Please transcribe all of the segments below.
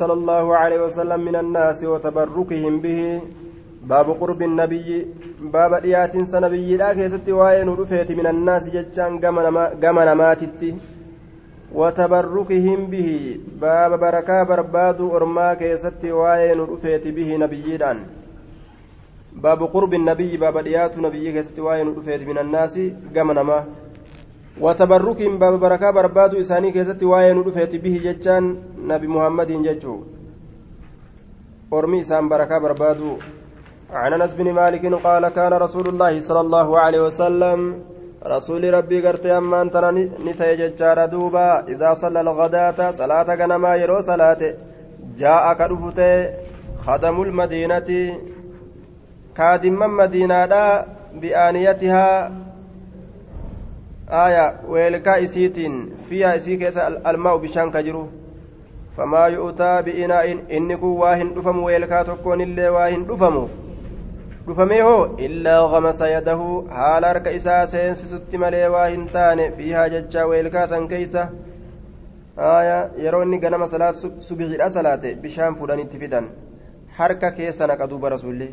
صلى الله عليه وسلم من الناس وتبركهم به. باب قرب النبي باب ديات سنبي. لا كيست وين رفيت من الناس ججان قم نماتتي وتبركهم به. باب بركة برباد أرما كيست وين رفيت به نبيدان باب قرب النبي باب ديات نبي كيست وين رفيت من الناس قم نما وتبركهم باب بركة برباد إساني كيست وين رفيت به ججان نبي محمد ججو. أرمي إسان بركة بربادو عن أنس بن مالك قال كان رسول الله صلى الله عليه وسلم رسول ربي قرت أمان ترى نتي ججار دوبا. إذا صلى الغداة صلاة غنما يرو صلاة. جاء كدفت خدم المدينة. كادم مدينة بآنيتها آية ويلكا إسيتين فيها إسيك الماء بشان كجرو فما يؤتى بإناء إنكو واهن دفم ويلكا تكون اللي واهن دفمو hoo illaa gamasa yadahu haala harka isaa seensisutti malee waa hin taane fiihaa jechaa weelkaasan keeysa yeroo inni ganama salaat subixidha salaate bishaan fudhanitti fidan harka keessa naqa duuba rasulli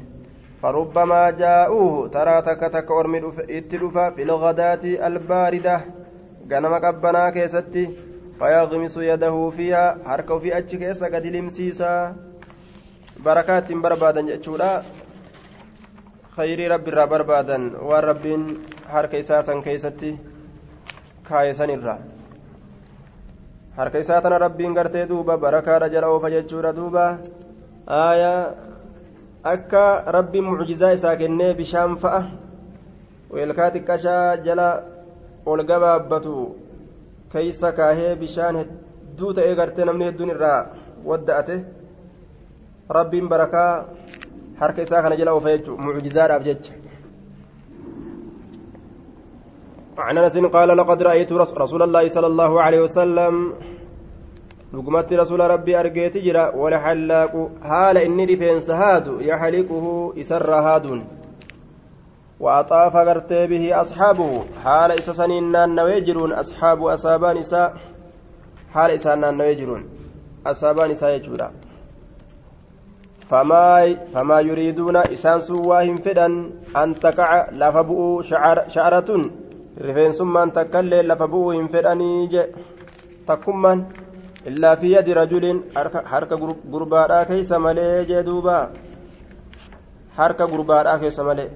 فربما جاءوه ترى تك تك أرمي اتلفا في الغداة الباردة fayaaqmisu yadahu fiiha harka ofii achi keessa gadi limsiisa barakaa ittiin barbaadan jechuudha khayrii rabbi irraa barbaadan waan rabbiin harka isaa san keeysatti kaayesan irraa harka isaa tana rabbiin gartee duuba barakaadha jala oofa jechuudha duuba akka rabbiin mucjizaa isaa kennee bishaan fa'a weelkaa xiqqashaa jala ol gabaabbatu keeysa kaahee bishaan hedduu ta'ee gartee namni hedduun irraa wadda'ate rabbiin barakaa harka isaa kana jala oofa jechuun mucjizaadhaaf jecha عن انس قال لقد رايت رسول الله صلى الله عليه وسلم لقمت رسول ربي ارجيت جرا ولحلاق حال اني رفين سهاد يحلقه اسر هاد واطاف غرت به اصحابه حال اسسنين نويجرون اصحاب اصابان اساء حال اسان نويجرون اصابان اساء يجورا فما يريدون إسان سواهم فدن أن تقع لفبؤوا شعر شعرة رفين ثم أن تكلي لفبؤوا فدني جي تكمان إلا في يد رجل حركة قرباء كيس ملي جدوبا حركة قرباء كيس ملي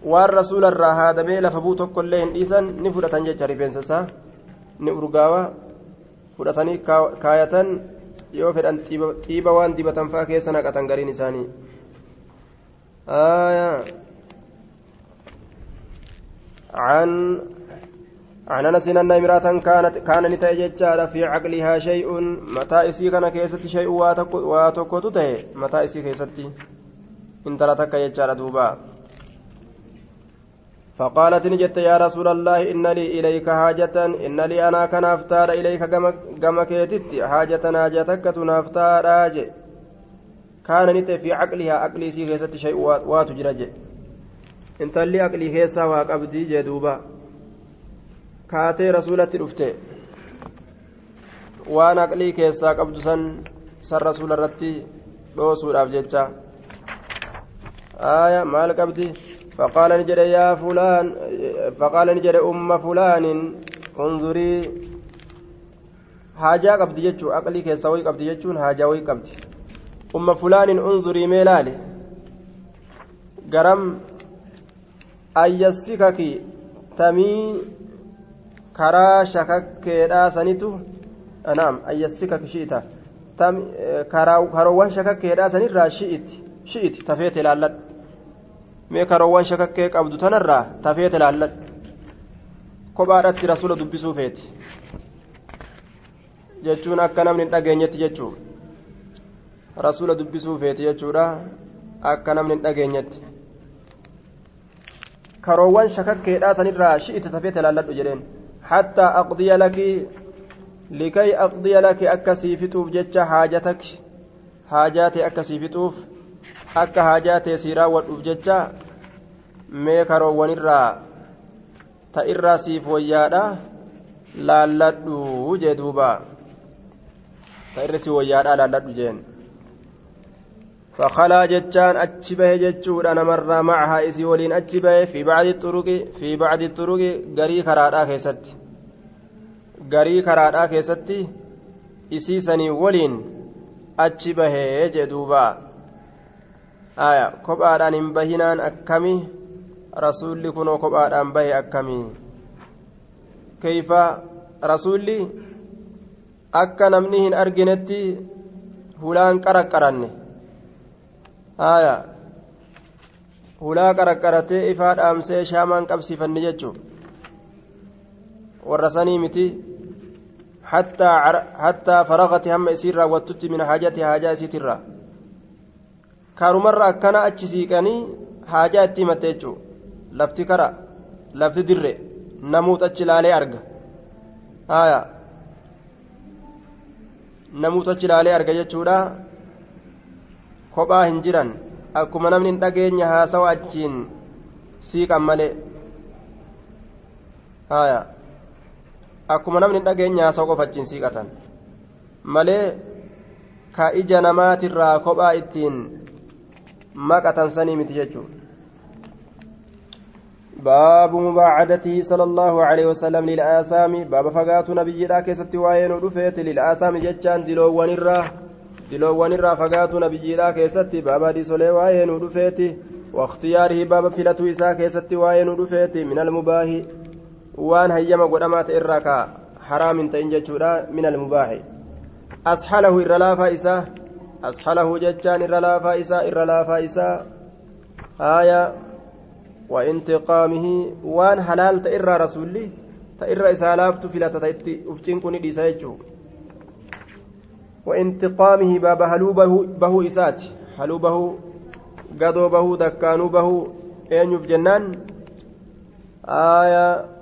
waan rasuula irraa haadamee lafa buu tokko illee hin dhiisan ni fudhatan jecha rifeensa isaa ni urgaawa fudhatanii kaayatan yoo fedhan xiiba waan dibatan faa keessa naqatan gariin isaanii عن عن أنس إن امراه كانت كان نتاججا في عقلها شيء متى إسي كان كيست شيء واتوكوتو تهي متى إسي كيستي؟ انت لا تكا يجارا دوبا. فقالت نجت يا رسول الله إن لي إليك حاجة إن لي أنا كان أفتار إليك كما كيتت. حاجة حاجتك تنفتار آجي كان نت في عقلها عقلي سي كيست شيء واتجرج. انت لي عقلي كيسا وقبدي جدوبا. كاتي رسولة الأفتي waan aqlii keessaa qabdu san san rasuula irratti dhoosuudhaaf jecha aya maal qabdi فقال نجد يا فلان فقال نجد أم فلان انظري حاجة قبض جتشو أقلي كيساوي قبض جتشون حاجة وي قبض أم فلان انظري ميلالي قرم أيسكك تمي كرا شككيدha sanitu naam ayyasikak shi'ita karoowwan shakakkeedha sanirraa shi'iti shi'iti tafeete ilaalladhu mee karoowwan shakakkee qabdu tanarraa tafeete ilaalladhu kophaadhatti rasuula dubbisuu feeti jechuun akka namni hin dhageenyetti jechuu rasuula dubbisuu feeti jechuudha akka namni hin dhageenyetti karoowwan shakakkeedha sanirraa shi'iti tafeete ilaalladhu jedheen حتى أقضي لك لكي أقضي لك أكسيفتوف جتش حاجتك حاجاتي أكسيفتوف أك حاجاتي سيرا والأوف جتش ميكرو ونرى تئرى سيف ويادا لالدو جدوبا. ta irra si wayyaadhaa laalladhu jeen فخلا جتان أتشبه جتشود أنا مرة معها إسي ولين أتشبه في بعض الطرق في بعض الطرق قري كرادا كيست. garii karaadhaa keessatti isiisanii waliin achi bahee jedhuubaa aya kophaadhaan hin bahinaan akkami? Rasuulli kunoo kophaadhaan bahe akkamii keeyfa rasuulli akka namni hin arginetti hulaan qaraqqaranne aya hulaa qaraqqaratee ifaa dhaamsee shaamaan qabsiifanne jechuudha warra sanii miti. حتى حتى فرغت هم اسير وتت من حاجتي حاجه اسير كارمر كان اچسيقني حاجاتي متچو لفتي كرا لفتي در نموت اچلالي ارغ آية نموت اچلالي ارغ جچودا kophaa hin jiran akkuma namni hin dhageenye haasawa achiin siiqan malee haayaa akkuma namni hin dhageenya haasawa qofa achiin siiqatan. Malee ka ija namaatirraa kophaa ittiin maqatan sanii miti jechuudha. باب مباعدته صلى الله عليه وسلم للآثام باب فقات نبي لا كيست وين رفيت للآثام جتان دلو ونرا دلو ونرا فقات نبي لا كيست باب دي سولي وين رفيت واختياره باب فلتو إسا كيست وين رفيت من المباح وان هيما قدمات إراكا حرام تنججودا من المباح أسحله إرلافا إسا أسحله جتان إرلافا إسا إرلافا إسا آية وانتقامه وان حلال تئر رسولي تئر إسالافت فلا تتأتي أفتين كوني ديسايجو وانتقامه باب هلوبه به إسات هلوبه قدو به دكانو به أين جنان آية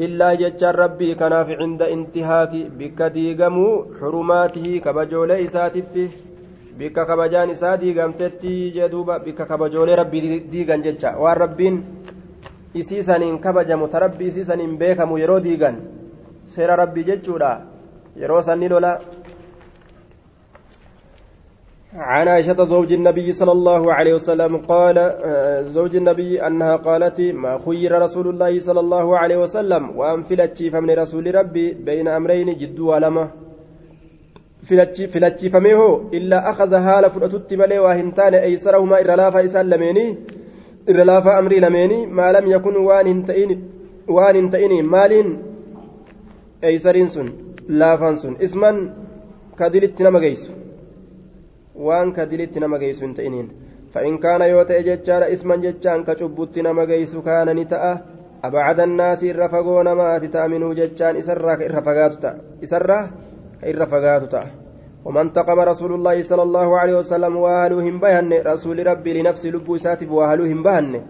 lillaa jechaan rabbii kanaaf cinda intihaaki bikka diigamuu xurumaatihi kabajoolee isaatitti bikka kabajaan isaa diigamtetti jedhuuba bikka kabajoolee rabbii diigan jecha waan rabbiin isii saniin kabajamu ta rabbii isii saniin beekamu yeroo diigan seera rabbii jechuudha yeroo sanni lola. عن عائشة زوج النبي صلى الله عليه وسلم قال زوج النبي أنها قالت ما خير رسول الله صلى الله عليه وسلم وأنفلت فمن رسول ربي بين أمرين جد malee waa hin taane eeysarahumaa irra laafaa isaan lameenii irra laafaa amrii lameenii maalam yakun waan hin ta'in waan hin ta'ini maaliin eeysariin sun laafaan sun isman kadilitti nama geessu waan kadilitti nama geessu hin ta'iniin. فإن كان يوتئ ججار اسما ججان كشبت نما جيس كان نتأ أبعد الناس الرفقون ما ججان إسرا إرفقات إسرا irra fagaatu ta'a. ومن تقم رسول الله صلى الله عليه وسلم واهلوهم بهن رسول ربي لنفس لب ساتف واهلوهم بهن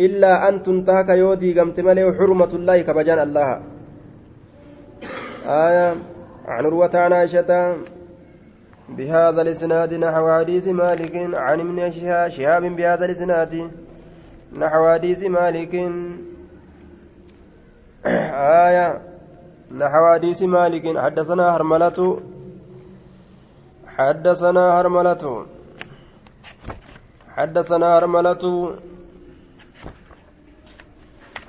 إلا أن تنتهك يودي قمت ملي حرمة الله كبجان الله آية عن روة عن عائشة بهذا الإسناد نحو حديث مالك عن ابن شهاب بهذا الإسناد نحو حديث مالك. آية نحو حديث مالك. حدثنا هرملة حدثنا هرملة حدثنا هرملة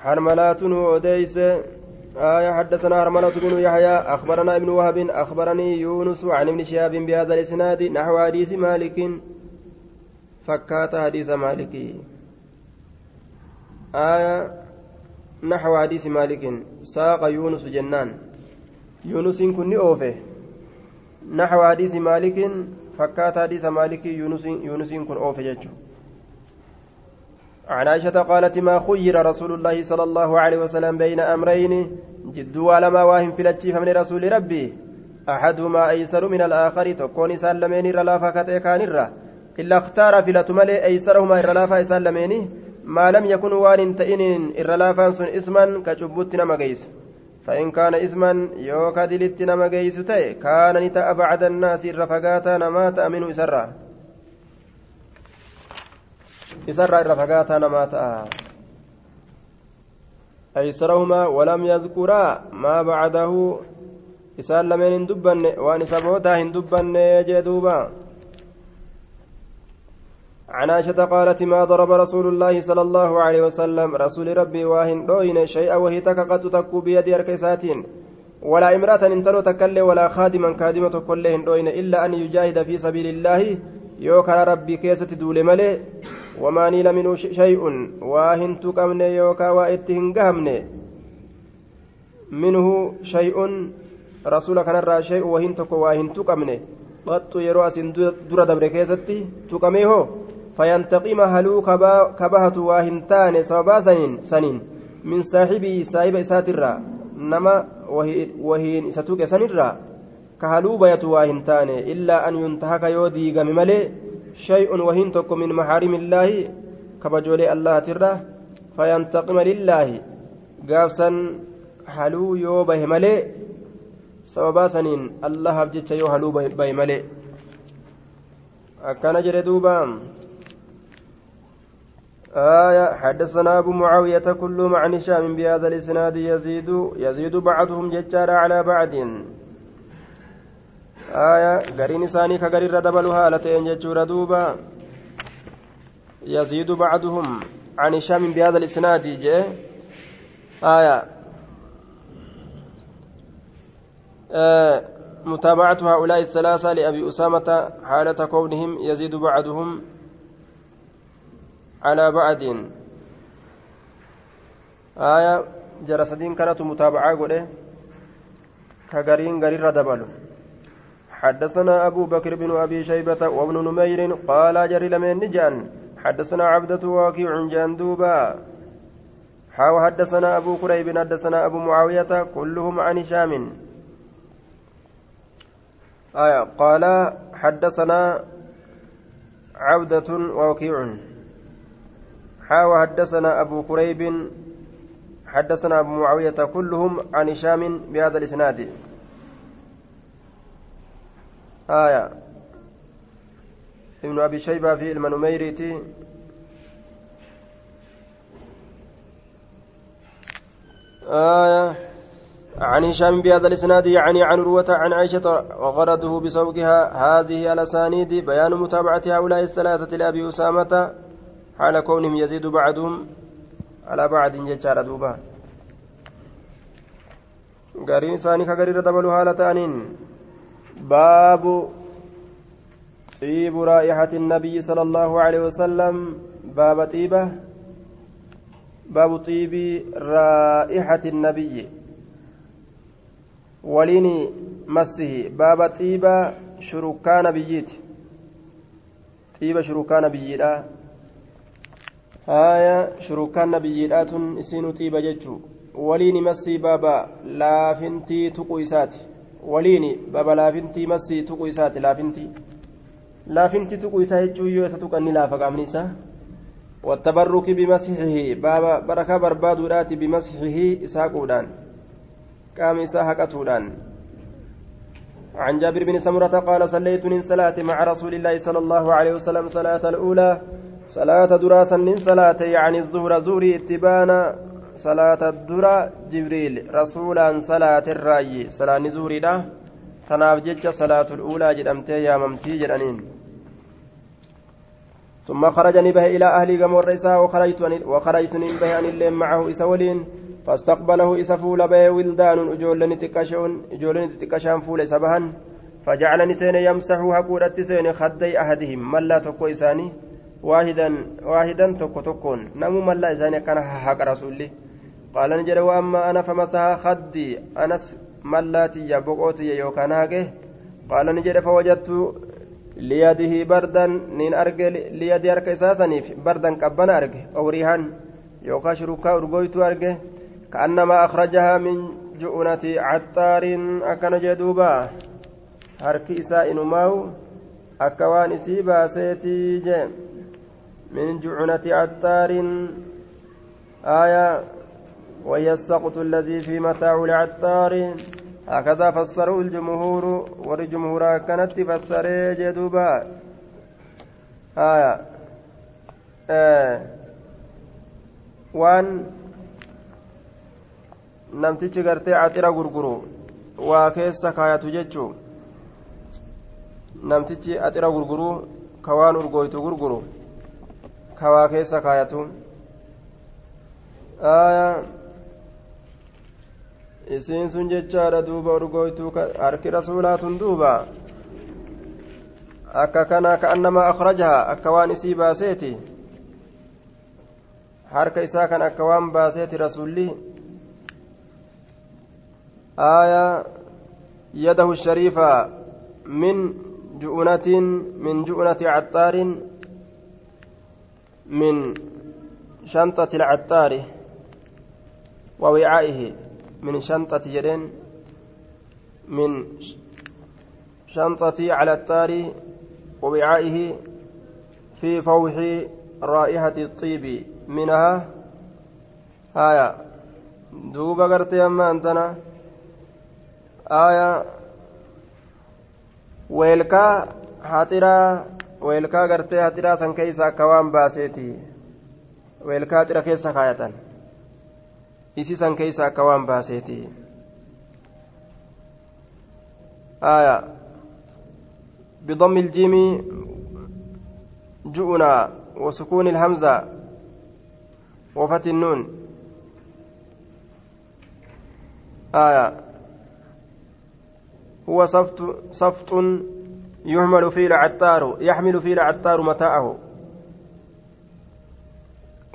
هرملة وديس آية حدثنا هرملة بن يحيى أخبرنا ابن وهب أخبرني يونس عن ابن شهاب بهذا الإسناد نحو حديث مالك. فكات حديث مالك. آية نحو حديث مالك. ساق يونس جنان. يونس كن أوفه. نحو حديث مالك. فكات حديث مالك. يونس يونس كن أوفه ججو عن عائشة قالت ما خير رسول الله صلى الله عليه وسلم بين أمرين جدوا لما واهم في فمن رسول ربي. أحدهما أيسر من الآخر تكون سلمين رلا فكت كان إلا اختار في لتملي أيسرهما رلا فسلمين ما لم يكن وان تئن إرلافان سن اسما كشبوت نما جيس فإن كان اسما يوكا دلت نما جيس تي كان نتا أبعد الناس الرفقاتا نما تأمن إسرا. إسرا الرفقاتا نما تأ أيسرهما ولم يذكرا ما بعده waan isa boodaa hin dubbanne jee duuba. عن عائشة قالت ما ضرب رسول الله صلى الله عليه وسلم رسول ربي واهن دوين شيئا وهي تكقت تكو بيد أركيساتين ولا امرأة انتلو تكلي ولا خادما كادمة كلهن دوين إلا أن يجاهد في سبيل الله يوكا ربي كيسة دول ملي وما نيل منه شيء واهن تقمن يوكا وإتهن قهمن منه شيء رسول كان الرا شيء وهن تكو واهن تقمن قط يرو أسن در دبر كيستي تقميه فينتقم هلو كبهة واهن تان سببا سنين سنين من صاحبه صاحب إساترا نما وهين إساتوك سنرا كهلو بيت واهن تان إلا أن ينتهك يودي قم شيء تكو من محارم الله كبجولي الله ترى فينتقم لله. قافسا هلو يو به ملي سببا سنين الله أبجت يو هلو به ملي. أكان جري آية حدثنا أبو معاوية كلهم عن هشام بهذا الإسناد يزيد يزيد بعضهم ججار على بعض. آية قرين ثاني كقرير دبلها لتين ججور دوبا. يزيد بعضهم عن هشام بهذا الإسناد جاء آية. آه متابعة هؤلاء الثلاثة لأبي أسامة حالة كونهم يزيد بعضهم على بعد آية جرسدين كانت متابعة قوله كغرين غرير دبل حدثنا أبو بكر بن أبي شيبة وابن نمير قال جري لمن نجان حدثنا عبدة واكيع جندوبا. حاو حدثنا أبو قريب حدثنا أبو معاوية كلهم عن هشام. آية قال حدثنا عبدة ووكيع حاوى حدثنا أبو كريب حدثنا أبو معاوية كلهم عن هشام بهذا الإسناد. آية. ابن أبي شيبة في المنميريتي آية. عن هشام بهذا الإسناد يعني عن روة عن عائشة وغرضه بسوقها هذه الأسانيد بيان متابعة هؤلاء الثلاثة لأبي أسامة حال كونهم يزيد بعضهم على بعض ججار دوبا غارين إساني كغرير دبلوا حالة أنين باب طيب رائحة النبي صلى الله عليه وسلم. باب طيبة باب طيب رائحة النبي. ولين مسه. باب طيبة شركان بييت طيبة شركان haaya shurukaan nabiyyiidhaatun isinuu xiiba jechuu waliini massii baaba laafintii tuqu isaati waliini baaba laafintii massii tuqu isaati laafintii. Laafintii tuqu isaa jechuu yoo isa tuqanni laafa qaamni isaa والتبرك بمسحه بابا بركة بربادودات بمسحه إساقودان قام إساها قتودان عن جابر بن سمرة قال صليت من صلاة مع رسول الله صلى الله عليه وسلم صلاة الأولى صلاة درا سنين صلاة يعني الظهر زوري اتبانا جبريل رسولا صلاة الراي صلاة نزوري ده تناف جج صلاة الأولى جدمتي يا ممتي جدنين ثم خرجني به إلى أهلي قم الرئيسة وخرجت وخرجت به أن اللين معه إسولين فاستقبله إسفول به ولدان أجولن تكشون أجولن تكشان فول سبهن فجعلني سين يمسح هكورة سين خدي أحدهم ملا تكو إساني waahidan tokko tokkoon. Namuu mallaa isaanii akkana haqa rasuulli. Jedhe waamma ana famasaha khaddi anas mallaatiyya boqootiyya yookaan haqe qaala ni jedhe fawajattu liyadihi bardan nin arge liyadii harka isaa saniif bardan qabbana arge awriihan yookaan shurukaa urgoytuu arge ka'annamaa akhrajahaa min ju'unati caxxaariin akkana jee duuba harki isaa inumaawu akka waan isii baaseetii jee من جعنة عطار آية وهي السقط الذي في متاع العطار هكذا فسره الجمهور والجمهور كانت فسر جدوبا آية آه namtichi gartee axira gurguru waa keessa kaayatu jechuu namtichi axira gurguruu ka waan urgooytu gurguru ka waa keessa kaayatu isiin sun jechaadha duuba urgooytuu harki rasuulaatun duuba akka kana ka'annamaa akhrajaha akka waan isii baaseeti harka isaa kan akka waan baaseeti rasuulli آية يده الشريفة من جؤنة من جؤنة عطار من شنطة العطار ووعائه من شنطة جدين من شنطة على التار ووعائه في فوح رائحة الطيب منها. هايا دوبا قرتي أما أنتنا. آية. weelkaa haxiraa weelkaa gartee haxiraa san keeysa akka waan baaseeti weelkaa haxira keessa akka waan baaseeti. آية بضم الجيم جؤنا وسكون الهمزة وفتح النون آية هو صفت صفت يحمل فيه العطار يحمل فيه العطار متاعه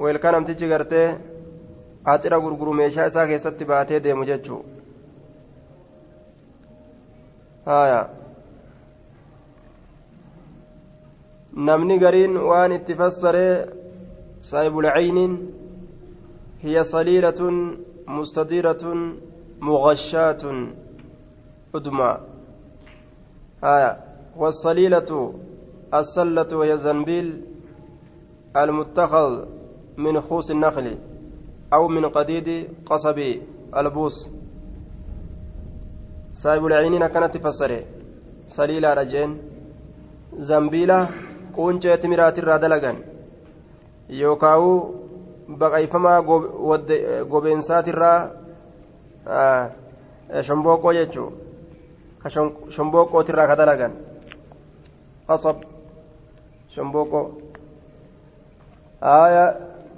weelkaa namtichi gartee haxira gurguru meeshaa isaa keessatti baatee deemu jechuu haya namni gariin waan itti fassaree saayibulcayniin hiya saliilatun mustadiiratun mugashaatun أدمى آية والصليلة السلة وهي الزنبيل المتخذ من خوص النخل أو من قديد قصب البوس سايب العينين كانت تفسره سليلة رجين زنبيلة quuncee timiraatirraa dalagan yookaa'u baqayfamaa gobeensaatiirraa shomboqqoo jechuudha shomboqqootirraa ka dalagan qasab shomboqqoo aaya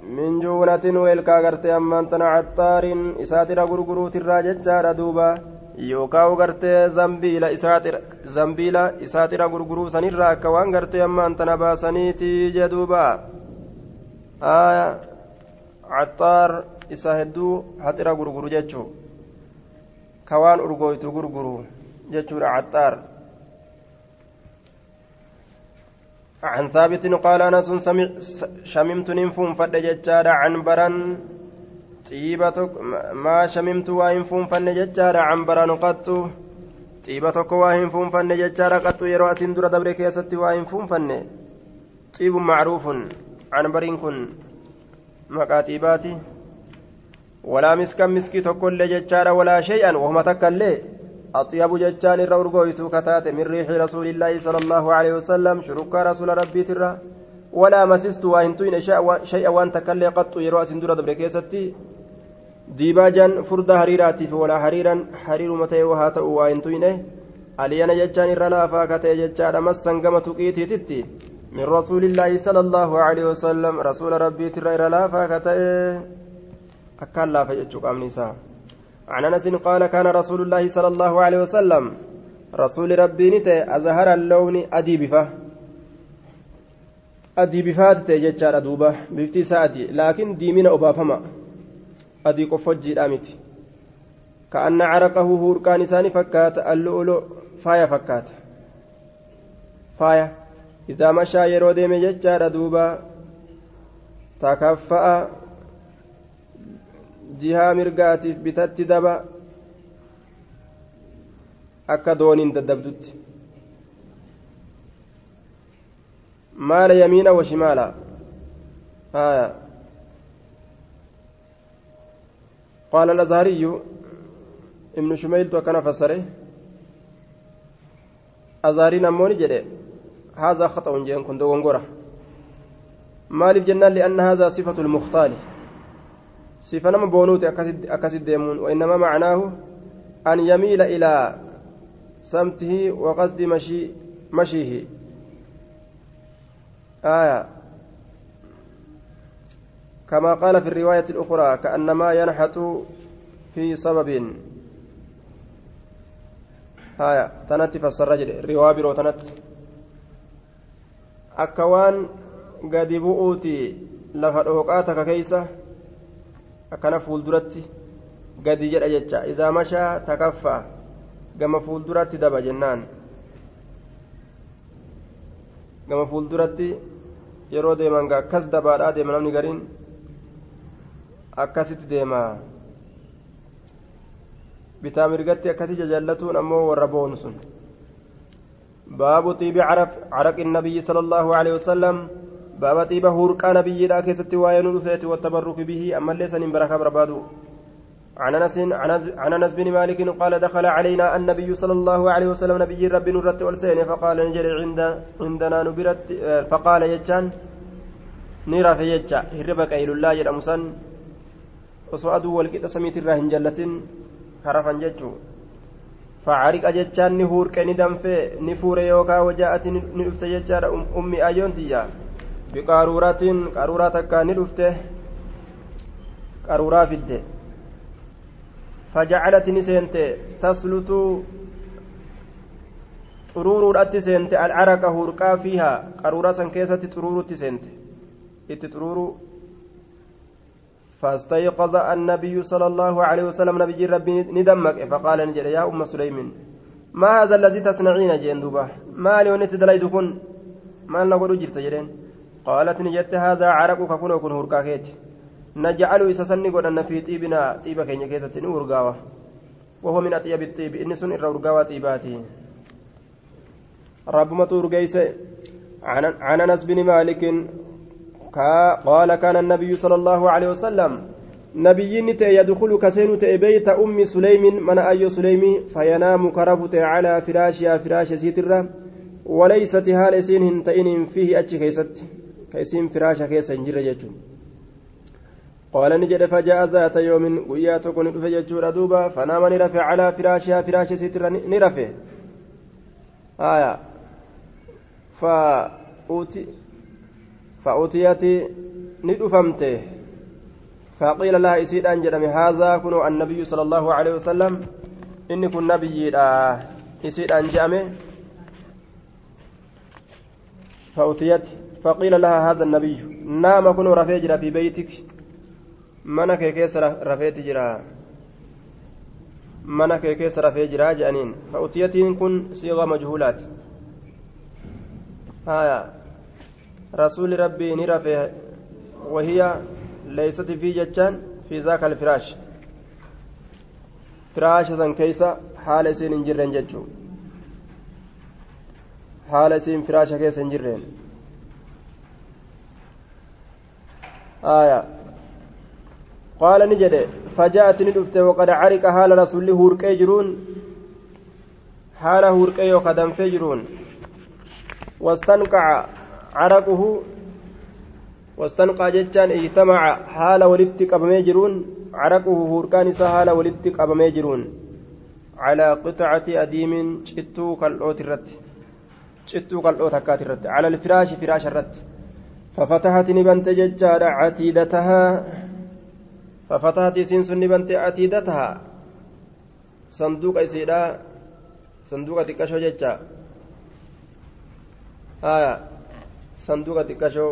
min juunatin weelkaa gartee ammaan tana caxxaarin isaatira gurguruutirraa jechaadha duuba. Yookaan gartee zambiila isaatira gurguruu sanirraa akka waan gartee ammaan tana baasaniiti jedhuuba caxxaar isa hedduu haxira gurguru jechuu. Ka waan urgooytu gurguru jechuudha caxxaar عن ثابت قال أنس شممت ننفون فد ججارة عنبرا طيبة ما شممت وإنفون فن ججارة عنبرا قط. طيبة وإنفون فن ججارة قط يرى سندرة دبر كيست وإنفون فن. طيب معروف عنبر كن. مكاتباتي ولا مسكا مسكي تقول ججارة ولا شيئا وهم تكلي. أطيب ججان الرا أرغويتو كتات من ريح رسول الله صلى الله عليه وسلم شرك رسول ربي ترى. ولا مسست وإنتين شيئا وأن تكلي قط يروى سندورة دبركيستي ديباجا فرد هريراتي ولا حريرا حرير متى وهات وإنتين علينا ججان الرا لا فاكتي ججان مسا قم تقيتي تتي. من رسول الله صلى الله عليه وسلم رسول ربي ترى لا فاكتي أكال لا فجأتشك أمنيسا عن أنس قال كان رسول الله صلى الله عليه وسلم رسول ربي نتي أزهر اللون أدي بفه. أدي بفات تججار دوبه بفتي ساعتي. لكن ديمنا ابافما أدي قفجي دامتي كأن عرقه هوركان لساني فكات اللؤلؤ فايا فكات. فايا. إذا مشى يرو ديم ججار دوبا تكفأ jihaa mirgaatiif bitatti daba akka dooniin daddabdutti maala yamiina wa shimaala? Haya قال الأزهري ابن شميل كان فسره أزهري نموني جده هذا خطأ جين كن دوغنغورة مالف جنان لأن هذا صفة المختال sifa nama boonuuti akkasit deemuun wainnamaa macnaahu أن يميل إلى سمته وقصد مشي مشيه آية كما قال في الرواية الأخرى كأنما ينحت في سبب آية تنت فسر رواية برو تنت أكوان قد بؤوتي dhooqaa takka keeysa akkana fuulduratti gadi jedha jecha idaa mashaa takaffa'a gama fuulduratti daba jennaan. Gama fuulduratti yeroo deeman akkas dabaadhaa deema namni gariin akkasitti deema. Bitaa mirgatti akkasi jajallatuun ammoo warra boonu sun. Baabu xiibi caraqi nabiyyi sala allahu alehi wasalam baaba xiiba hurqaa nabiyyiidhaa keessatti waa'ee nu dhufeeti wattabarruki bihi. Ammallee saniin barakaa barbaadu. عن انس عن انس بن مالك قال دخل علينا النبي صلى الله عليه وسلم نبي ربي نرت والسين فقال نجري عند عندنا نبرت فقال يجان نرى في يجا هربك إلى الله يدعم سن وسؤاد والكت سميت الراهن جلة كرفا ججو فعرق ججان نهور كني دمفي نفور يوكا وجاءت نفت ججار أمي أيون biqaaruuraatiin qaruuraa takkaan ni dhufte qaruuraa fidde fajacalati ni seente taslutu xuruuruudhatti seente alcaraqa hurqaa fiihaa qaruuraa san keessatti xuruurutti seente itti xuruuruu فاستيقظ النبي صلى الله عليه وسلم نبي ربي ندمك فقال نجد يا أم سليم ما هذا الذي تصنعين جندوبة ما لي دليدكن ما نقول جرت جرين قالت نجت هذا عرقك كن وكن هركاكيت نجعل إسسني قدنا في طيبنا طيبة كينيا كيسة هرقاوة. وهو من أطيب الطيب. إن سن إرى هرقاوة طيباته. رب مطور قيس عن أنس بن مالك قال كان النبي صلى الله عليه وسلم نبيين يدخل كسين بيت أم سليم من أي سليم؟ فينام كرفت على فراشها فراش سيترة وليست هال سين تئن فيه أتش كيست. كيسين فراشا كيس انجر جتشو قال نجد فجاء ذات يوم قيا تكون فجتشو دوبا فنام نرفع على فراشها فراش ستر نرفع. آية. فأوتي فأوتيت ندفمته. فقيل لها إسيد أن جرم هذا كن النبي صلى الله عليه وسلم. إني كن نبي إسيد أن جامه فأوتيت. فقيل لها هذا النبي نام كن رفيجر في بيتك. منك كيس رفيت جرا. منك كيس رفيجر جانين. فأوتيتين كن صيغة مجهولات. آية. رسول ربي نرفه وهي ليست في جتان في ذاك الفراش. فراش سن كيسا حال سين جرين جتشو. حال سين فراش كيسا جرين. آية قال نجد فجاءت ندفت وقد عرق حال رسول هوركي جرون حال هوركي وقدم فجرون واستنقع عرقه واستنقع جتان اجتمع حال ولدت قبمي جرون عرقه هوركان حال ولدت قبمي جرون على قطعة أديم شتو كالأوت الرت شتو كالأوت الرت على الفراش فراش الرت ففتحت نبنت ججار عتيدتها ففتحت سنس نبنت عتيدتها صندوق إسيدا صندوق تكشو ججا آية صندوق تكشو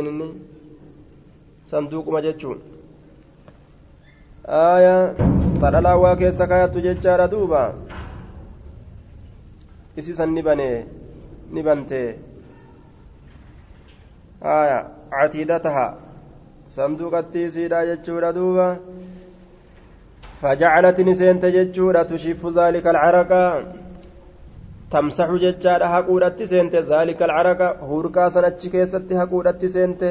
inni sanduuquma jechuun aaya tadhalaa waa keessa kaayattu jechaadha duuba isi san ni banee ni bantee haya catiidataha sanduuqatti isiidha jechuudha duuba. فجعلت نسينت جتشورا تشف ذلك العرق تمسح جتشارا هقودت سينت ذلك العرق هوركا سنتش كيست هقودت سينت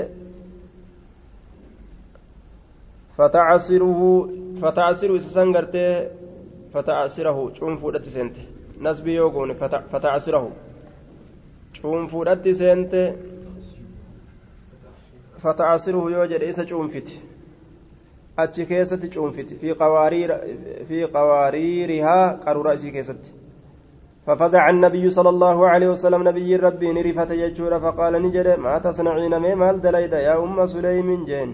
فتعصره فتعصره سسنغرته فتعصره شوم فودت سينت nasbii yoo goone fatacasirahu cuunfuudhatti seente fatacasiruhu yoo jedhe isa cuunfite achi keessatti cuunfiti. Fi qawaariirihaa qaruura isii keessatti. ففزع النبي صلى الله عليه وسلم نبي ربي نرفت يجور فقال نجد ما تصنعين ما مال دليد يا أم سليم جين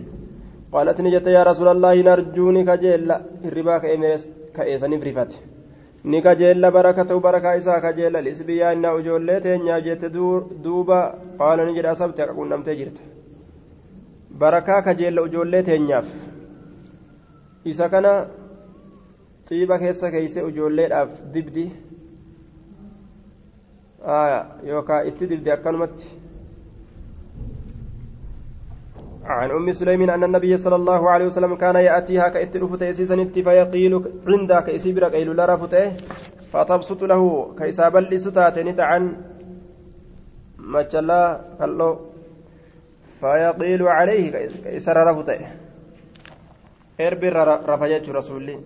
قالت نجد يا رسول الله نرجوني كجيل الربا كأيسن برفت ni kajeella barakata'u barakaa isaa kajeella. Lisbiyyaa innaa ijoollee teenyaa jette duuba qaala ni jedha asabte akka qunnamtee jirte. Barakaa kajeella ijoollee teenyaaf. Isa kana xiiba keessa keeyse ijoolleedhaaf dibdi. Yookaan itti dibde akkanumatti عن أم سليم أن النبي صلى الله عليه وسلم كان يأتيها كإت رفته سيسنت فيقيل عندك إسيبر قيل لا رفته فتبسط له كيساب لستات نتعن مجلا كالو فيقيل عليه كيسر رفته. إربر رفجت رسولي.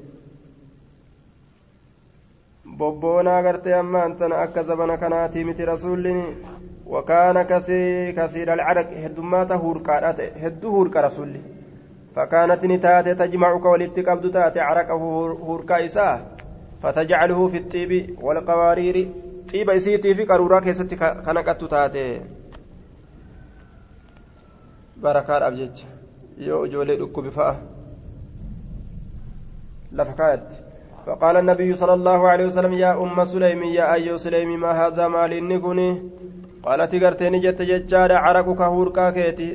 gartee amma antana akka zabana kanaatii miti rasuulli وكان كثير كثير العرق هدمات هوركا هدو هوركا رسولي. فكانت نتات تجمعك ولتقبض تات عرقه هوركا إساه فتجعله في الطيب والقوارير. طيب إسيتي في قرورا كيست كنكت تاتي بركات أبجج. يو جولي دكو بفاه لفكات فقال النبي صلى الله عليه وسلم يا أم سليم يا أيو سليم ما هذا مال إني qaalati garteeni jette jechaadha caraquka hurqaa keeti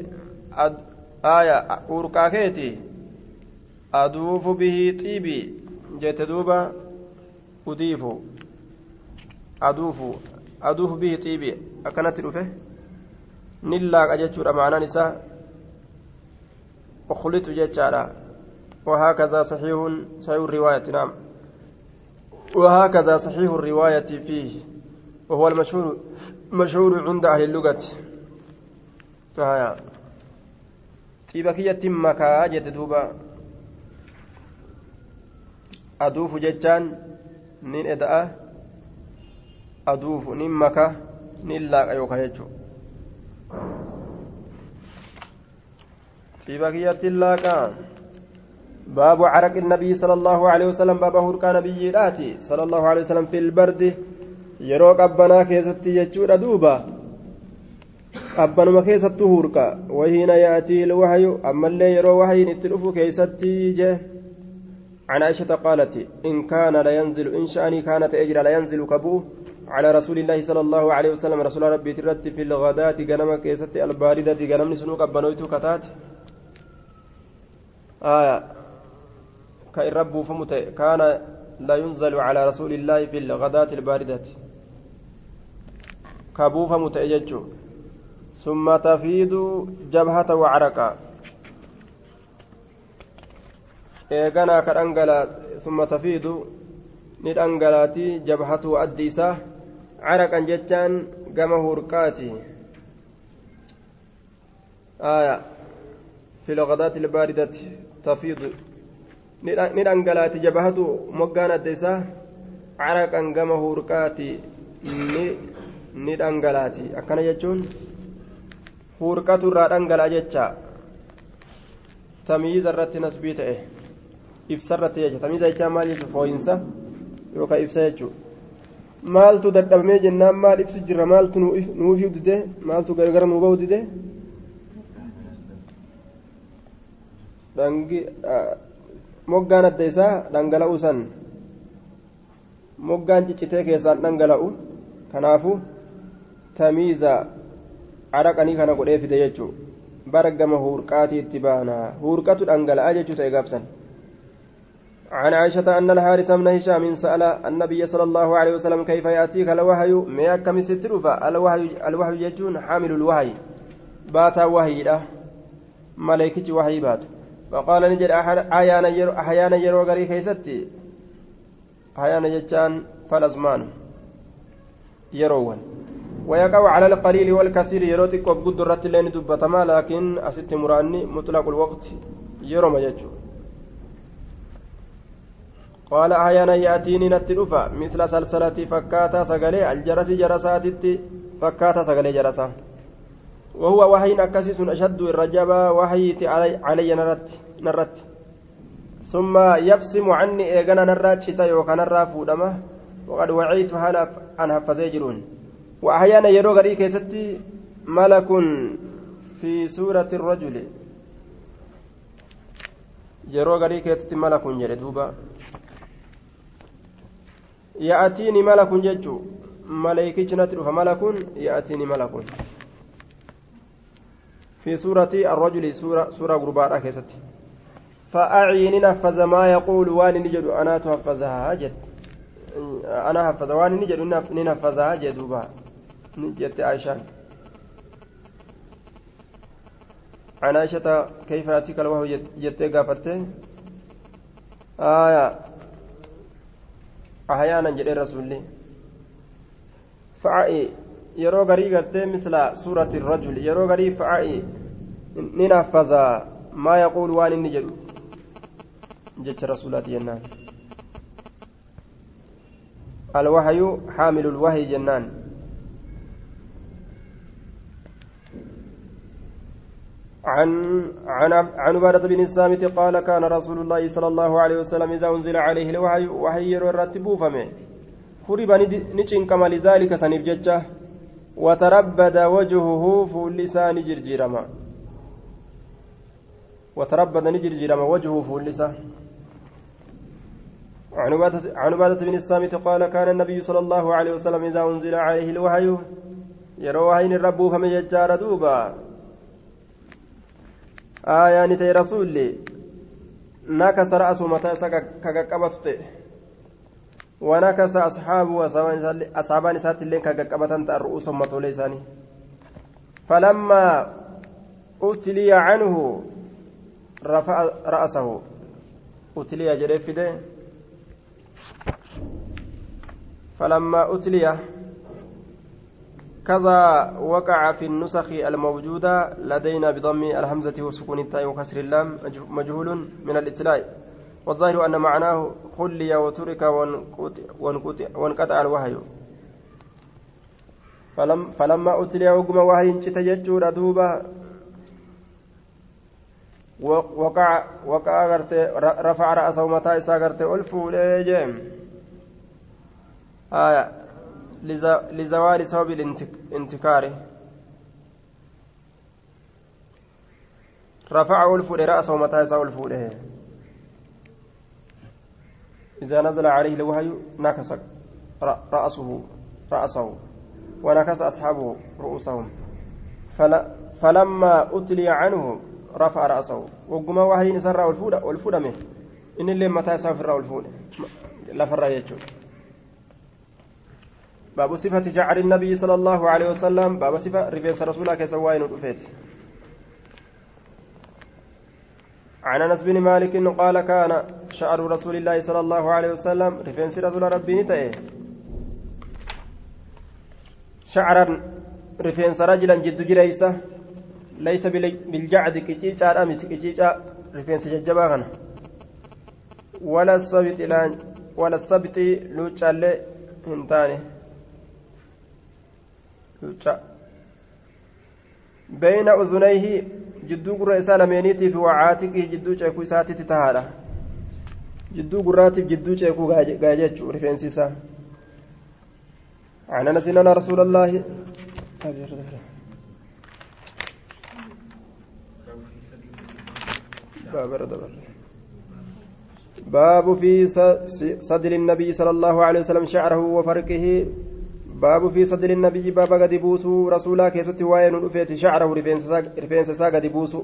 aya hurqaa keeti aduufu bihii xiibii jette duuba udiifu aduufu aduufu bihii xiibii akkanatti dhufe nin laaqa jechuudha maanaan isaa ukhlitu jechaadha وهكذا صحيح صحيح الرواية نعم وهكذا صحيح الرواية فيه وهو المشهور مشهور عند أهل اللغة. آه. طيبة كية مكا جت دوبا. أدوف جتان نين إداء أدوف نين مكا نين لاقا يوكا يجو طيبة كية لاقا باب عرق النبي صلى الله عليه وسلم باب هركا نبي صلى الله عليه وسلم في البرد. Yeroo qabbanaa keessatti jechuudha duuba. Qabbanuma keessattu hurka wahiina yaatii ilwahyu ammallee yeroo wahyiin itti dhufu keessatti jee عن عائشة قالت إن كان لا ينزل إن شأني كانت أجرا لا ينزل كبو على رسول الله صلى الله عليه وسلم رسول ربي ترد في الغداة جنم كيست الباردة جنم سنوك بنويت كتات آية كإرب فمت كان لا ينزل على رسول الله في الغداة الباردة كبوفم تأججو ثم تفيد جبهة وعرقا eeganaa ka dhangalaa summa tafiidu ni dhangalaati jabhatu addi isaa caraqan jechaan gama hurqaati aya fi ilbaaridati tafiidu ni dhangalaati jabhatu moggaan adda isaa caraqan gama hurqaati ni ni dhangalaati akkana jechuun hurqatu irraa dhangala'a jecha tamiiza irratti nasbii ta'e ibsa irratti jecha tamiiza jechaan maal jechuun fooyinsa yookaan ibsa jechuudha maaltu dadhabamee jennaan maal ibsi jirra maaltu nuuf dide maaltu gargar nuu bahu dide moggaan adda isaa dhangala'uu san moggaan ciccitee keessaan dhangala'u kanaafu. Tamiiza caraqanii kana godhee fide jechuun bargama hurqaatii itti baana. Hurqatu dhangala'a jechuu ta'e gaabsan. عن عائشة أن الحارث بن هشام سأل النبي صلى الله عليه وسلم كيف يأتيك الوحي ما كم ستروفا الوحي الوحي يجون حامل الوحي باتا وحي له ملائكة وحي بات فقال نجد أحيانا يرو أحيانا يرو غري كيستي أحيانا يجان فالأزمان يروون ويقع على القليل والكثير يروتك وبقد الرت لين دبتما لكن أست مراني مطلق الوقت يروم يجو. قال أحيانا يأتيني نتلفا مثل سلسلة فكاتا سقلي الجرس جرسات فكاتا سقلي جرسا. وهو وحي أكسس أشد الرجبا وحي علي, علي نرت نرت. ثم يبسم عني إيغانا نرى تشتا يوكا نرى فودما وقد وعيت هلا أن حفظي جرون وأحيانا يرو غري كيستي ملك في سورة الرجل. keessatti malakun jedhe duuba ya'atiini malakun jechuu maleeykichi natti dhufa malakun ya'atiini malakun في سورة الرجل سورة سورة غرباء كيستي. فأعين نفذ ما يقول وان نجد. أنا تحفظها جد. أنا حفظ. وان نجد. ننفذها جدوبا نجد عائشة عن عائشة كيف يأتيك الوحي جتة قافته آية أحيانا جد رسول فعائي yeroo garii gartee misla suurati rajul yeroo garii faca'i ni naffaza maa yaquulu waan inni jedhu jecha rasuulaati jennaan alwahyu xaamilu lwahyi jennaan عن عن عن عبادة بن الصامت قال كان رسول الله صلى الله عليه وسلم إذا أنزل عليه الوحي وحي يرتبه فمه هرب نجن كما لذلك سنف ججه وتربد وجهه فول لسان جرجيرما. وتربد نجرجيرما وجهه فول لسان عن عبادة بن الصامت قال كان النبي صلى الله عليه وسلم إذا أنزل عليه الوحي يروى وحين الرب فمن يجار دوبا. آية نتي رسول نكس رأسه متى سكك كقبضت ونكس أصحابه أصحابان سات اللين كقبتن الرؤوس مطولي ساني فلما أتلي عنه رفع رأسه أتلي جريفده فلما أتلي كذا وقع في النسخ الموجودة لدينا بضم الهمزة وسكون التاء وكسر اللام مجهول من الإتلاء والظاهر أن معناه خلي وترك وانقطع الوحي فلم فلما أتلي وقم وحي تججور دوبا وقع وقع رفع رأسه متى إسا ليجيم آية. لزوال سبب الانتكار رفع ألفو رأسه متى ليه إذا نزل عليه الوحي نكس رأسه رأسه ونكس أصحابه رؤوسهم. فل فلما أتلي عنه رفع رأسه. وقما وحي نسر والفودة والفودة منه. إن اللي متى سافر والفودة لفر يجو باب صفة جعل النبي صلى الله عليه وسلم باب صفة رفيس رسولك سواين الأفيت عن أنس بن مالك قال كان شعر رسول الله صلى الله عليه وسلم رفنس رسول ربي نتأه شعرا رفنس رجلا جد جريسة ليس بالجعد كيتشا أمت كيتشا رفنس ججبا ولا السبت ولا السبت لوتشا هنتاني. بين أذنيه gurra isaa lameeniitii fi wacaatiqii jidduu ceekuu isaatitti tahaadha jidduu gurraatiif jidduu ceekuu gaa jechuu rifeensi isaa عن ان رسول الله باب في صدر النبي صلى الله عليه وسلم شعره وفرقه باب في صدر النبي باب قد بوسو رسولا كيست وين رفيت شعره رفين سا قد بوسو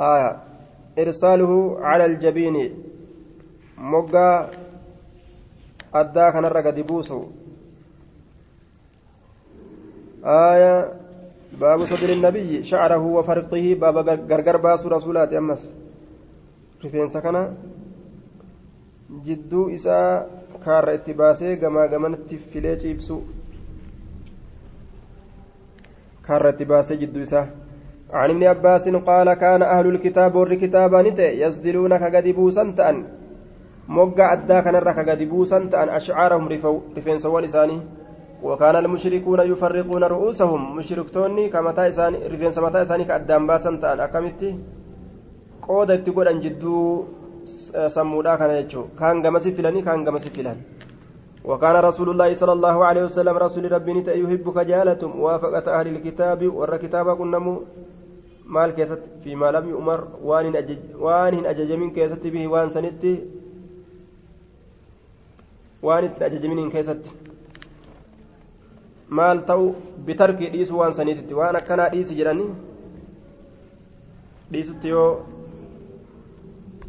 آية. إرساله على الجبين. مقا أدى كان قد بوسو آية. باب صدر النبي شعره وفرقه باب غرغر باس رسولات أمس. رفين سكنا جدو إساء kaarra itti baasee gamaa gamanatti filee ciibsu. Kaarra itti baasee jidduu isaa. عن ابن عباس قال كان أهل الكتاب ور كتابا يسدلون كقد بوسا تأن مقع أدى كان كقد بوسا تأن أشعارهم رفين سوى لساني وكان المشركون يفرقون رؤوسهم مشركتوني كمتا إساني رفين سمتا إساني كأدام باسا تأن أكمتي qooda itti godhan jidduu sammuudhaa kana jechuun kaan gamasi filanii kaan gamasi filan. وكان رسول الله صلى الله عليه وسلم رسول ربي نتا يحبك جالتم موافقة أهل الكتاب ور كتابا كنمو مال كيست فيما لم يؤمر وان أجج وان أجج من كيست به وان سنتي وان أجج من كيست maal ta'u bitarkii dhiisu waan saniititti? Waan akkanaa dhiisi jedhanii? Dhiisutti yoo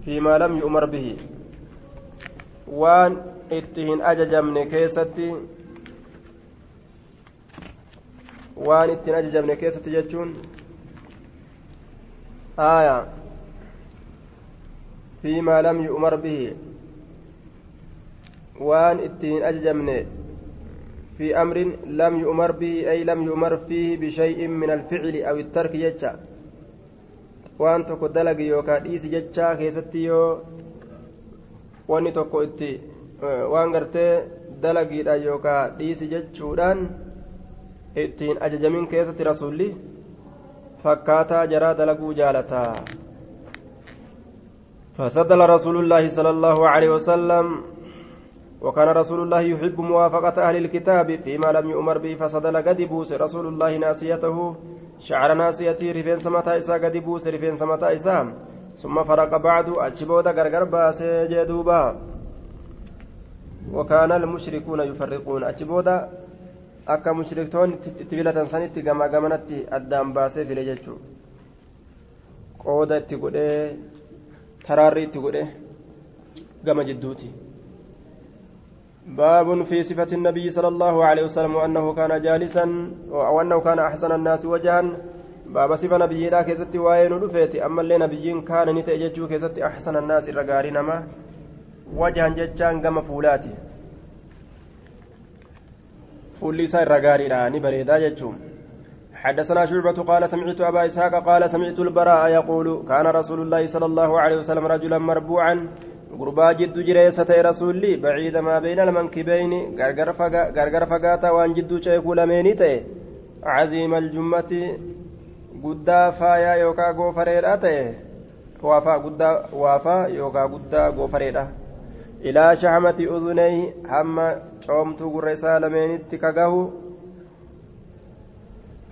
lam yu'mar bihi waan itti hin ajajamne keessatti waan ittiin ajajamne keessatti jechuun aya fiimaa lam yu'mar bihi waan ittiin ajajamne في أمر لم يؤمر به أي لم يؤمر فيه بشيء من الفعل أو الترك جتشا وأن تكو دلق يوكا ديس جتشا كيستي يو وأني تكو إتي waan gartee dalagiidha yookaan dhiisi jechuudhaan ittiin ajajamin keessatti rasuulli fakkaataa jaraa dalaguu jaalataa فسدل رسول الله صلى الله عليه وسلم وكان رسول الله يحب موافقة أهل الكتاب فيما لم يؤمر به فصدل قد بوس رسول الله ناسيته شعر ناسيته رفين سمتا إسا قد بوس رفين سمتا إسا ثم فرق بعد أجبودا غرغر باسي جدوبا وكان المشركون يفرقون أجبودا akka mushriktoonni itti filatan sanitti gamaa gamanatti addaan baasee file jechuudha qooda itti godhee taraarri itti godhee gama jidduuti. باب في صفة النبي صلى الله عليه وسلم وأنه كان جالسا وأنه كان أحسن الناس وجها. باب صفة نبي لا كيست وين رفيت أما اللي نبي كان نتأجج كيست أحسن الناس الرقاري نما وجها ججان كما فولاتي. فولي ساير رقاري لا نبريدا ججوم حدثنا شعبة قال سمعت أبا إسحاق قال سمعت البراء يقول كان رسول الله صلى الله عليه وسلم رجلا مربوعا gurbaa jiddu jireessa ta'e rasuulli baciida maa beeyna almankibeyni gargar fagaataa waan jidduu ceekuu lameenii ta'e caziima aljummati guddaa faayaa yookaa goofareedha ta'e waafaa waafaa yookaa guddaa goofareedha ilaa shaxmati udunayhi hamma coomtuu gurra isaa lameenitti kagahu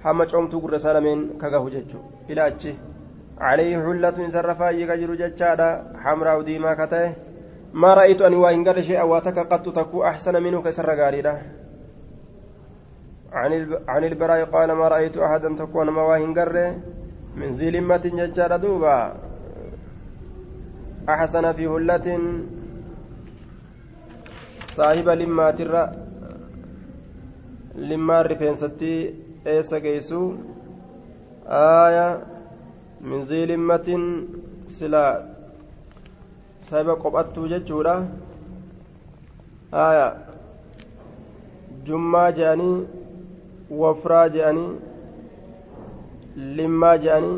hamma coomtuu gurra isaa lameen kagahu jechuu ilaa achi عليه حلة سرفا يجر جتشادا. حمراء ديما كته ما رأيت أن وإن قال شيئا واتك قد تكو أحسن منه كسر غاريدا عن عن البراء قال ما رأيت أحدا تكون ما وإن من ذي لمة جتشادا دوبا. أحسن في هلة صاحب لما ترى لما رفين ستي إيسا آية min ziilimmatin silaa saba qophattuu jechuudha haya jummaa je'anii wafraa je'anii limmaa je'anii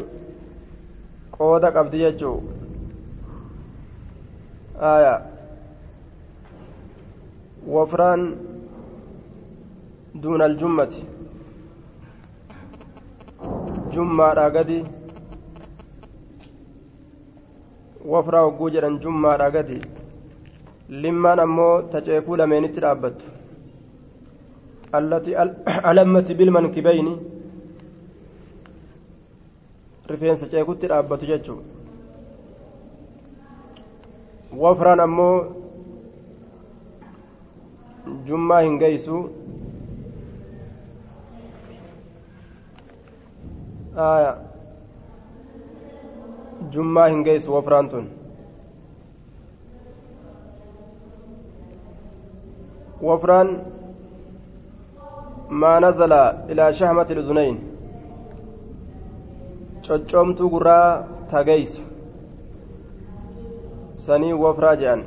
qooda qabdi jechuu haya wafraan duuna aljummati jummaadhaa gadi wafraa hogguu jedhan jummaadha gadi limmaan ammoo taceekuu lameenitti dhaabbattu allati alammati bilmankibeyni rifeensa ceekutti dhaabbatu jechuu wafraan ammoo jummaa hin geeysu aya jummaa hin geessu wafraan tun wafraan maa nazala ilaa shahmati luzunayn coccoomtuu gurraa tageeysu sanii wafraa jedhan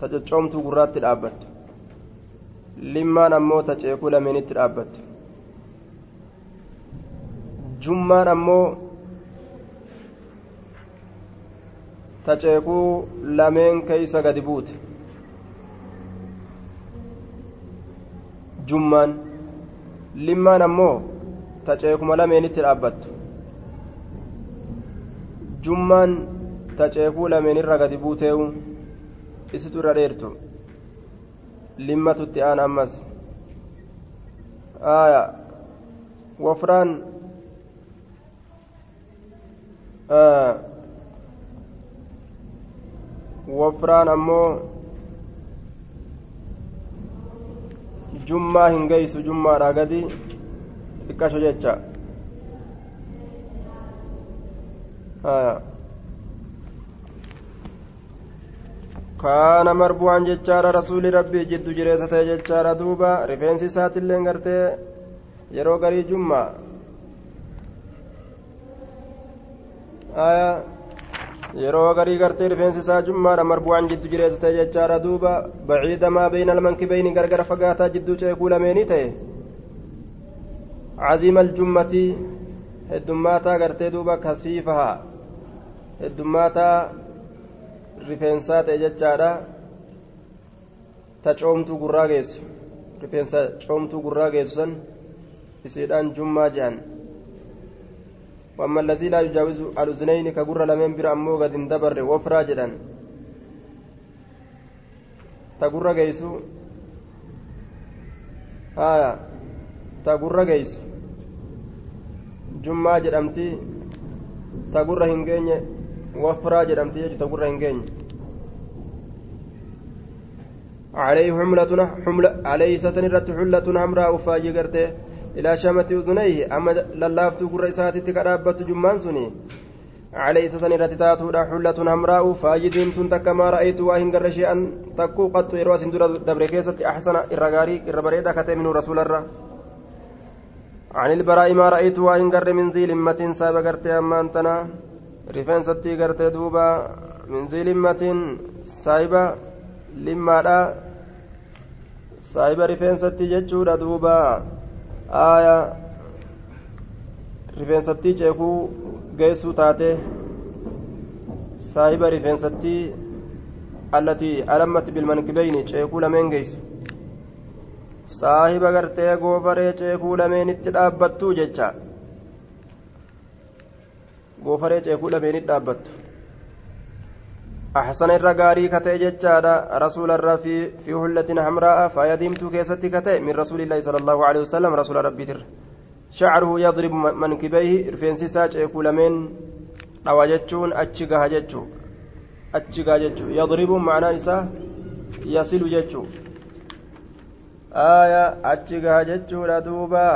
ta coccoomtuu gurraatti dhaabbattu limmaan ammoo ta ceekuu lameenitti dhaabbattu jummaan ammoo taceekuu lameen keeysa gadi buute. Jummaan limmaan ammoo taceekuma lameenitti dhaabbattu. Jummaan taceekuu lameen irra gadi buuteewu isitu irra dheertu. Limmatutti aan ammas. Aya wafraan wafraan ammoo jummaa hin geeysu jummaadha gadi xiqqasho jecha kaana marbu'an jechaadha rasuuli rabbii jiddu jireessa ta'e jechaadha duuba rifeensi isaatillee gartee yeroo garii jummaa yeroo garii gartee rifeensi isaa jummaadha marbu'an jiddu jireessa ta'e jechaadha duuba. Baciida maa beeyna almankibeyni gargara fagaataa jidduu ceekuu lameenii ta'e. Caziima aljummatii heddummaataa gartee duuba kasiifahaa heddummaataa rifeensaa ta'e jechaadha ta coomtuu gurraa geessu. Rifeensa coomtuu gurraa geessu san isiidhaan jummaa jedhan وأما الذي لا يجاوز الأذنين كجر لمن بر أمو قد اندبر وفرا جدا تجر جيسو آية تجر جيسو جمعة جدمتي تجر هنجيني وفرا جدمتي تجر هنجيني عليه حملة حملة عليه سسنرة حلة حمراء فاجي قرته إلى شامة أذنيه أما للافتو قر إساتي كرابة جمان سني عليه سسنرة تاتو حلة حمراء فاجدين تنتك ما رأيت واهن قر شيئا تكو قد إرواس دور دبر كيسة أحسن إرغاري إربريدا كتب رسول الله. عن البراء ما رأيت واهن قر من ذي لمة سابق قرت أما أنتنا رفين ستي قرت دوبا من ذي لمة سايبة limmaadha saahiba rifeensatti jechuudha duuba aaya rifeensattii ceekuu geessuu taate saahiba rifeensattii allatii alammatti bilmankibeyni ceekuu lameen geessu. Saahiba gartee goofaree ceekuu lameenitti dhaabbattuu jecha. Goofaree ceekuu lameenitti dhaabbattu أحسن الرقاري كتئ جتشادا رسول الله في هلة حمراء فيديمت كيستي كتئ من رسول الله صلى الله عليه وسلم رسول ربي تر شعره يضرب منكبيه رفينسي ساج يقول من أواجتشون أتشقها جتشو أتشقها جتشو يضرب معنى إساه يصل جتشو آية أتشقها جتشو لدوبا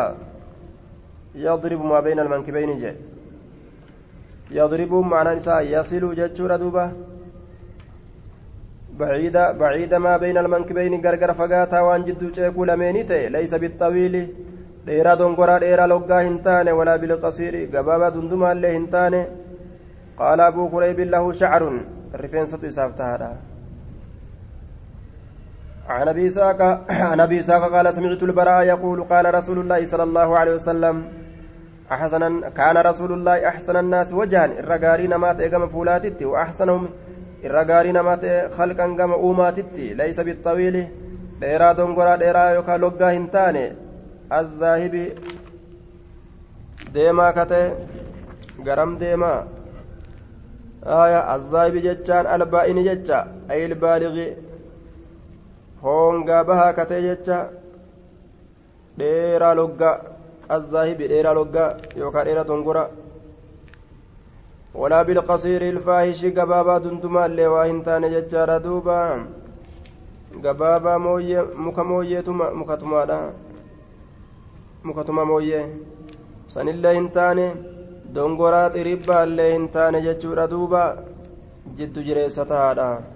يضرب ما بين المنكبين جي يضرب معنى إساه يصل جتشو لدوبا بعيد بعيد ما بين المنكبين غرغر فغاتا وان جدو چيكو لمينيته ليس بالطويل. dheeraa loggaa hin taane walaa bilqasiiri gabaabaa dundumaa illee hin taane qaala abuu kureybin lahu shacarun rifeensatu isaaf tahaadha عن أبي اسحاق عن أبي اسحاق قال سمعت البراء يقول قال رسول الله صلى الله عليه وسلم أحسن كان رسول الله أحسن الناس وجها الرجارين مات إجمع فولاتت وأحسنهم irra gaarii nama ta'e halkan gama uumaatitti laysa bixawiili dheeraa dongoraa dheeraa yookaan loggaa hin taane azzaahibi deemaa ka ta'e garam deemaa. Aya azzaahibi jechaan albaa'ini jecha ayil baaligi hoongaa bahaa ka ta'e jecha dheeraa loggaa azzaahibi dheeraa loggaa yookaan dheeraa dongoraa ولا بالقصير الفاحش غبابا دندما اللي واهنتان ججارا دوبا. غبابا مويه مكا مويتما مكتما مكتما موية. سن اللي دونغورا هنتان ججورا دوبا. جد جريسة هذا